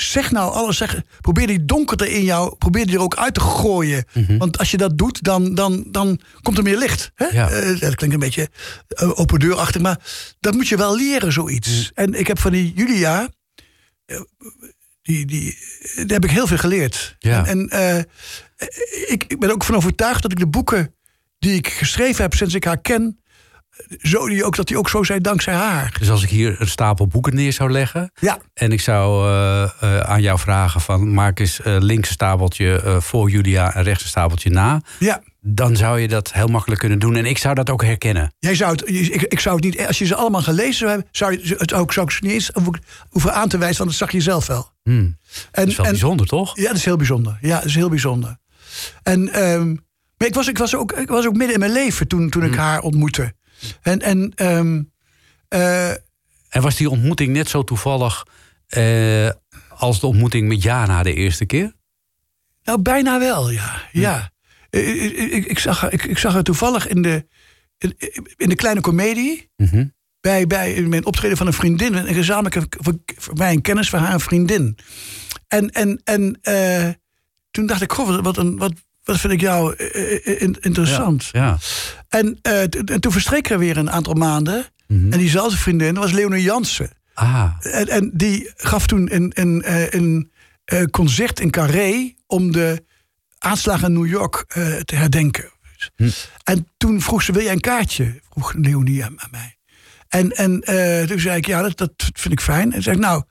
zeg nou alles, zeg, probeer die donkerte in jou, probeer die er ook uit te gooien. Want als je dat doet, dan, dan, dan komt er meer licht. Hè? Ja. Eh, dat klinkt een beetje eh, open deurachtig, maar dat moet je wel leren, zoiets. En ik heb van die Julia, eh, die, die, daar heb ik heel veel geleerd. Ja. En, en ik, ik ben ook van overtuigd dat ik de boeken die ik geschreven heb sinds ik haar ken, zo die ook, dat die ook zo zijn dankzij haar. Dus als ik hier een stapel boeken neer zou leggen... Ja, En ik zou eh, eh, aan jou vragen van maak eens eh, links een stapeltje voor Julia en rechts een stapeltje na. ja. Dan zou je dat heel makkelijk kunnen doen. En ik zou dat ook herkennen. Jij zou het, ik, ik zou het niet, als je ze allemaal gelezen zou hebben, zou je het ook, zou ik ze niet eens hoeven- aan te wijzen, want dat zag je zelf wel. Hmm. En, Dat is wel en- bijzonder, toch? Ja, dat is heel bijzonder. Ja, dat is heel bijzonder. En ehm, maar ik was, ik, was ook, ik was ook midden in mijn leven toen, toen ik Hmm. haar ontmoette. En, en ehm, eh, En was die ontmoeting net zo toevallig eh, als de ontmoeting met Jana de eerste keer? nou, bijna wel, ja. ja. Ik, ik, ik, ik zag, haar- ik, ik zag haar toevallig in de, in, in de kleine komedie. Mhm. bij, bij mijn optreden van een vriendin. Een gezamenlijke, voor, voor mij een kennis van haar een vriendin. En, en, en eh, toen dacht ik, goh, wat, wat, een, wat, wat vind ik jou eh, eh, in- interessant. Ja. En, eh, t- en toen verstreken er weer een aantal maanden. Mhm. En diezelfde vriendin was Leonie Jansen. Ah, En, en die gaf toen een, een, eh, een eh, concert in Carré... om de aanslagen in New York eh, te herdenken. Hm. En toen vroeg ze, wil jij een kaartje? Vroeg Leonie aan aan mij. En, en eh, toen zei ik, ja, dat, dat vind ik fijn. En zei ik, nou...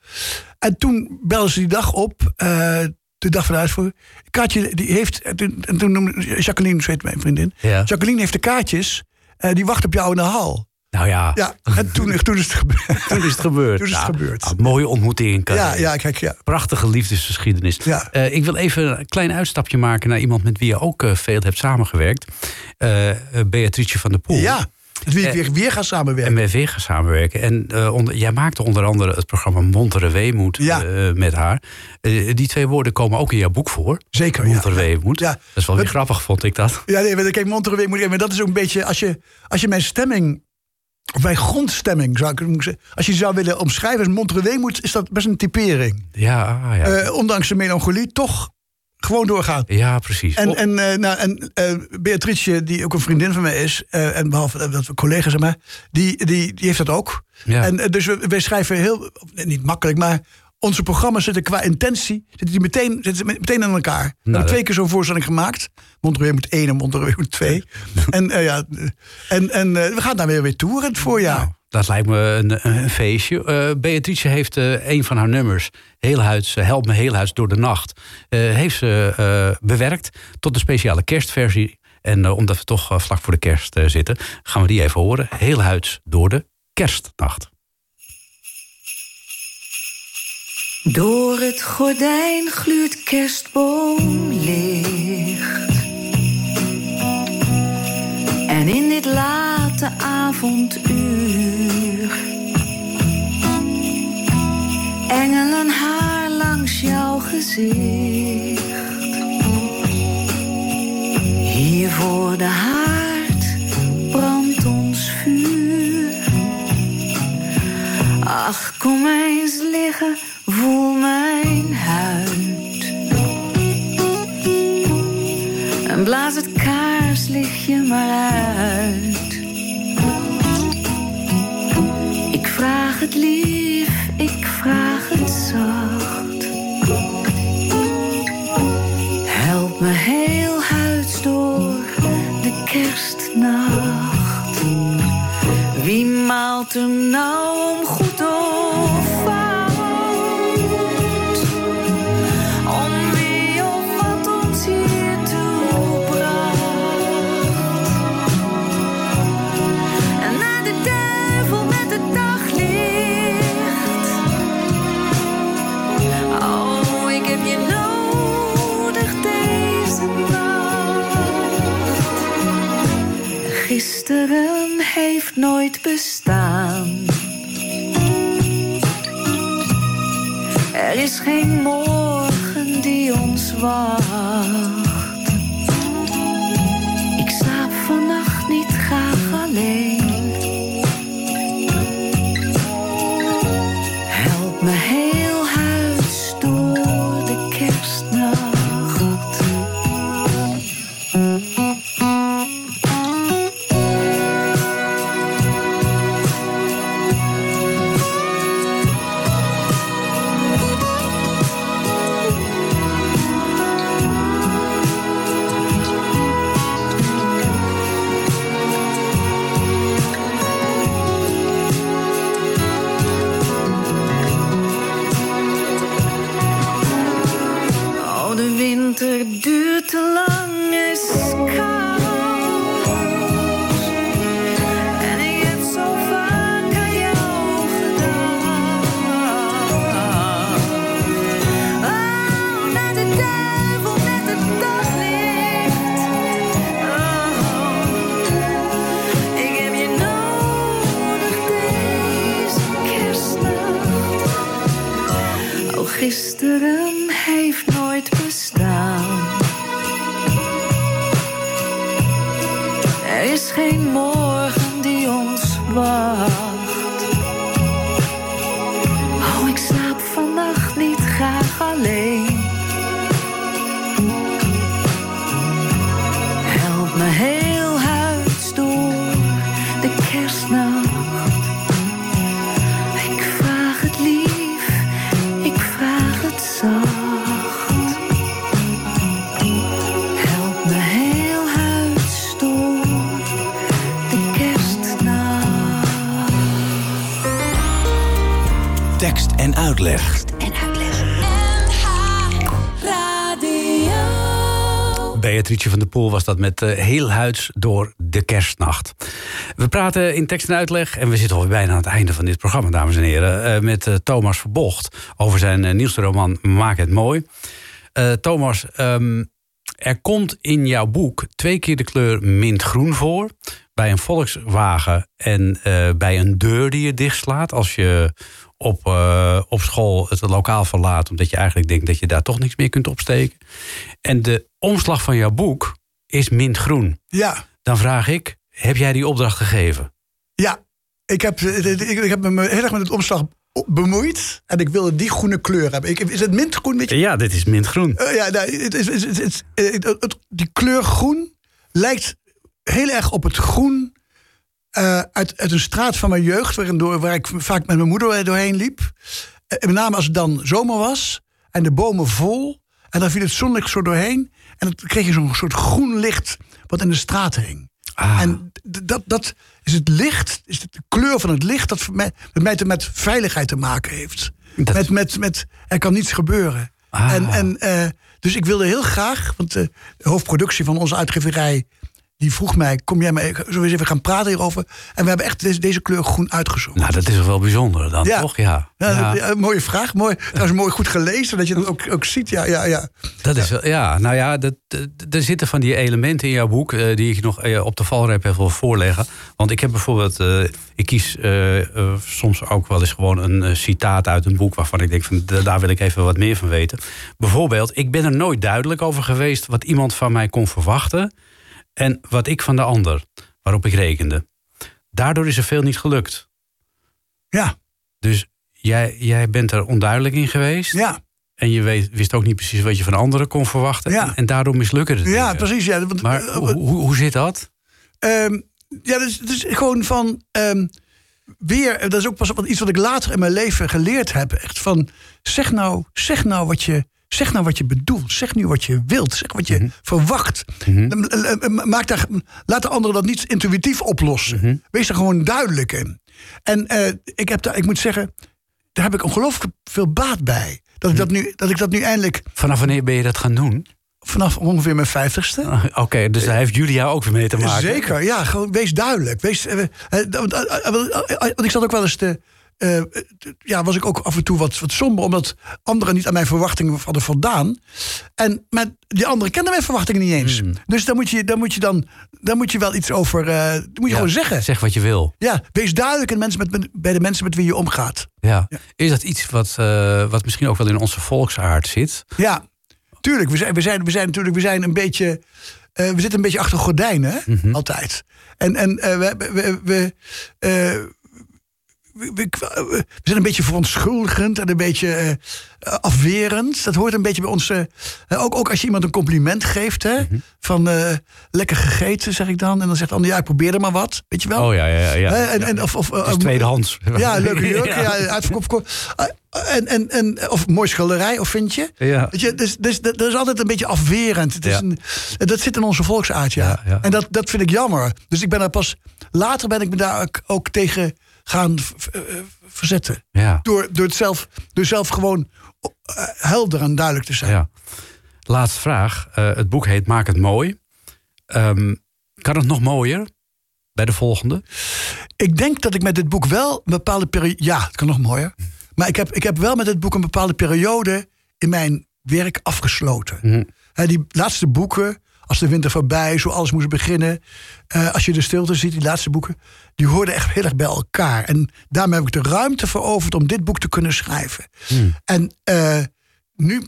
En toen belde ze die dag op, eh, de dag van de uitvoering. Kaartje, die heeft... En toen, en toen noemde Jacqueline, zo heet mijn vriendin. Ja. Jacqueline heeft de kaartjes, eh, die wacht op jou in de hal. nou ja, Ja, en toen, [LAUGHS] toen is het gebeurd. toen is het gebeurd. [LAUGHS] Toen is het Nou, gebeurd. mooie ontmoeting in. Ja, ja, kijk, ja. Prachtige liefdesgeschiedenis. Ja. Eh, ik wil even een klein uitstapje maken naar iemand met wie je ook eh, veel hebt samengewerkt. Beatrice van der Poel. Ja, ik Eh, weer, weer ga En samenwerken. met weer gaan samenwerken. En eh, onder, jij maakte onder andere het programma Montere Weemoed Ja. eh, met haar. Die twee woorden komen ook in jouw boek voor. Zeker, ja. Montere Weemoed. Ja. Dat is wel weer grappig, vond ik dat. Ja, nee, kijk, Monterey moet ik maar dat is ook een beetje als je, als je mijn stemming, of mijn grondstemming zou ik zeggen, als je zou willen omschrijven als Monterey moet, is dat best een typering. Ja, ah, ja. Ondanks de melancholie, toch gewoon doorgaan. ja precies. En, en, eh, nou, en eh, Beatrice, die ook een vriendin van mij is, eh, en behalve dat- we collega's zijn, maar die, die, die heeft dat ook. Ja. En dus we, wij schrijven heel, niet makkelijk, maar onze programma's zitten qua intentie, zitten die meteen, zitten meteen aan elkaar. we hebben Nou, twee keer zo'n voorstelling gemaakt. Monterey moet één en Monterey moet twee. en ja, en, en we gaan daar weer weer toe in het voorjaar. Nou, dat lijkt me een, feestje. Eh, Beatrice heeft eh, een van haar nummers, Heelhuids, eh, Help me Heelhuids door de nacht, heeft ze bewerkt tot een speciale kerstversie. En omdat we toch vlak voor de kerst zitten, gaan we die even horen. Heelhuids door de kerstnacht. Door het gordijn gluurt kerstboomlicht. En in dit late avonduur. Engelen haar langs jouw gezicht. Hier voor de haard brandt ons vuur. Ach, kom eens liggen, Beatrice van der Poel was dat met eh, heel huids door de kerstnacht. We praten in tekst en uitleg, en we zitten alweer bijna aan het einde van dit programma, dames en heren, eh, met eh, Thomas Verbocht over zijn nieuwste roman Maak het mooi. Thomas, ehm, er komt in jouw boek twee keer de kleur mintgroen voor. Bij een Volkswagen en eh, bij een deur die je dichtslaat. Als je op, eh, op school het lokaal verlaat. Omdat je eigenlijk denkt dat je daar toch niks meer kunt opsteken. En de omslag van jouw boek is mintgroen. Ja, Dan vraag ik, heb jij die opdracht gegeven? ja. Ik heb, ik, ik heb me heel erg met het omslag bemoeid. En ik wilde die groene kleur hebben. Ik, is het mintgroen? Weet je? Ja, dit is mintgroen. Eh, ja, nou, het, is- eh, het- die kleur groen lijkt heel erg op het groen eh, uit, uit een straat van mijn jeugd, waarin door, waar ik vaak met mijn moeder doorheen liep. Eh, met name als het dan zomer was en de bomen vol. En dan viel het zonlicht zo doorheen. En dan kreeg je zo'n soort groen licht wat in de straat hing. Ah. En dat, dat is het licht, is de kleur van het licht dat met mij te, met veiligheid te maken heeft. Dat- Met, met, met, er kan niets gebeuren. Ah. En, en, eh, dus ik wilde heel graag, want de hoofdproductie van onze uitgeverij... die vroeg mij, kom jij maar, zullen we eens even gaan praten hierover? En we hebben echt deze, deze kleur groen uitgezocht. Nou, dat is toch wel bijzonder dan, Ja. toch? Ja. Ja, dat- mooie vraag. Mooi, trouwens mooi goed gelezen, dat je dat ook, ook ziet. Ja, ja, ja. Dat is wel, ja, nou ja, dat, dat- er zitten van die elementen in jouw boek eh, die ik nog eh, op de valreep even wil voorleggen. Want ik heb bijvoorbeeld, eh, ik kies soms ook wel eens gewoon een citaat uit een boek waarvan ik denk van da- daar wil ik even wat meer van weten. Bijvoorbeeld, ik ben er nooit duidelijk over geweest wat iemand van mij kon verwachten en wat ik van de ander, waarop ik rekende. Daardoor is er veel niet gelukt. Ja, Dus jij, jij bent er onduidelijk in geweest. ja. En je weet, wist ook niet precies wat je van anderen kon verwachten. Ja. En, en daardoor mislukken het. ja dingen. precies. Ja, want, Maar eh, hoe, hoe, hoe zit dat? Ehm, ja, dus, dus gewoon van. ehm, weer, dat is ook pas wat, iets wat ik later in mijn leven geleerd heb. Echt van. Zeg nou, zeg nou wat je. Zeg nou wat je bedoelt. Zeg nu wat je wilt. Zeg wat je verwacht. Dan, eh, eh, Maak daar, laat de anderen dat niet intuïtief oplossen. Wees er gewoon duidelijk in. En eh, ik, heb daar, ik moet zeggen, daar heb ik ongelooflijk veel baat bij. Dat ik dat nu, dat ik dat nu eindelijk Vanaf wanneer ben je dat gaan doen? vanaf ongeveer mijn vijftigste. Ah, Oké, dus daar heeft Julia ook weer mee te maken. Zeker, ja. Gewoon, wees duidelijk. Wees, eh, eh, want ik zat ook wel eens te, eh, ja, was ik ook af en toe wat, wat somber, omdat anderen niet aan mijn verwachtingen hadden voldaan. En maar die anderen kenden mijn verwachtingen niet eens. Hmm. Dus daar moet je dan, moet je dan, daar moet je wel iets over. eh dat moet je Ja, gewoon zeggen. Zeg wat je wil. Ja, wees duidelijk in mensen met, met- bij de mensen met wie je omgaat. Ja. Is dat iets wat, eh, wat misschien ook wel in onze volksaard zit? Ja, tuurlijk. We zijn, we zijn, we zijn natuurlijk we zijn een beetje. eh, we zitten een beetje achter gordijnen? Mhm. altijd. En, en eh, we, we, we, eh, we, we- we zijn een beetje verontschuldigend en een beetje eh, afwerend. Dat hoort een beetje bij ons. eh, ook, ook als je iemand een compliment geeft, hè? Mhm. Van eh, lekker gegeten, zeg ik dan. En dan zegt de ander, ja, ik probeer er maar wat. Weet je wel? Oh ja, ja, ja. En, en, of, of, Het is eh, tweedehands. ja, [LAUGHS] leuke jurk. ja. uitverkoop. Eh, En, en, en, of mooi schilderij, of vind je? Ja. Weet je, dus, dus, dat is altijd een beetje afwerend. Het is Ja. een, dat zit in onze volksaard, ja. Ja, ja. En dat, dat vind ik jammer. Dus ik ben daar pas... Later ben ik me daar ook, ook tegen gaan v- eh, verzetten. Ja. Door, door, het zelf, door zelf gewoon eh, helder en duidelijk te zijn. ja. Laatste vraag. Eh, het boek heet Maak het mooi. Ehm, kan het nog mooier bij de volgende? Ik denk dat ik met dit boek wel een bepaalde periode... Ja, het kan nog mooier. Maar ik heb, ik heb wel met dit boek een bepaalde periode... in mijn werk afgesloten. Mhm. Die laatste boeken, als de winter voorbij, zo alles moest beginnen. eh, als je de stilte ziet, die laatste boeken, die hoorden echt heel erg bij elkaar. En daarmee heb ik de ruimte veroverd om dit boek te kunnen schrijven. En eh, nu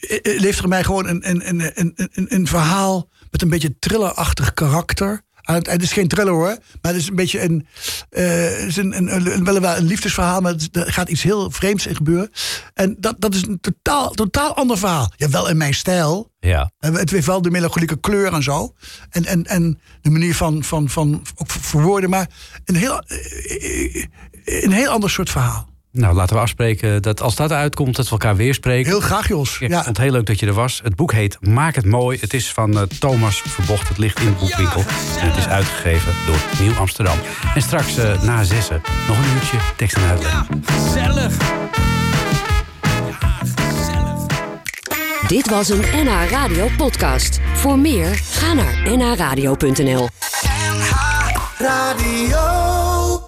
eh, leeft er mij gewoon een, een, een, een, een, een verhaal met een beetje thrillerachtig karakter. Aan het, het is geen thriller hoor, maar het is een beetje een, eh, het is een, een, een, wel een liefdesverhaal, maar het- er gaat iets heel vreemds in gebeuren. En dat, dat is een totaal, totaal ander verhaal. Ja, wel in mijn stijl, Ja. en Het heeft wel de melancholieke kleur en zo. En, en, en de manier van, van, van ook verwoorden. Maar een heel, eh, een heel ander soort verhaal. Nou, laten we afspreken dat als dat uitkomt, dat we elkaar weer spreken. Heel graag, Jos. Ja, ik Ja. vond het heel leuk dat je er was. Het boek heet Maak het mooi. Het is van eh, Thomas Verbocht. Het ligt in de boekwinkel. En het is uitgegeven door Nieuw Amsterdam. En straks eh, na zessen nog een uurtje tekst en uitleg. Dit was een NH Radio podcast. Voor meer, ga naar nhradio.nl. Radio.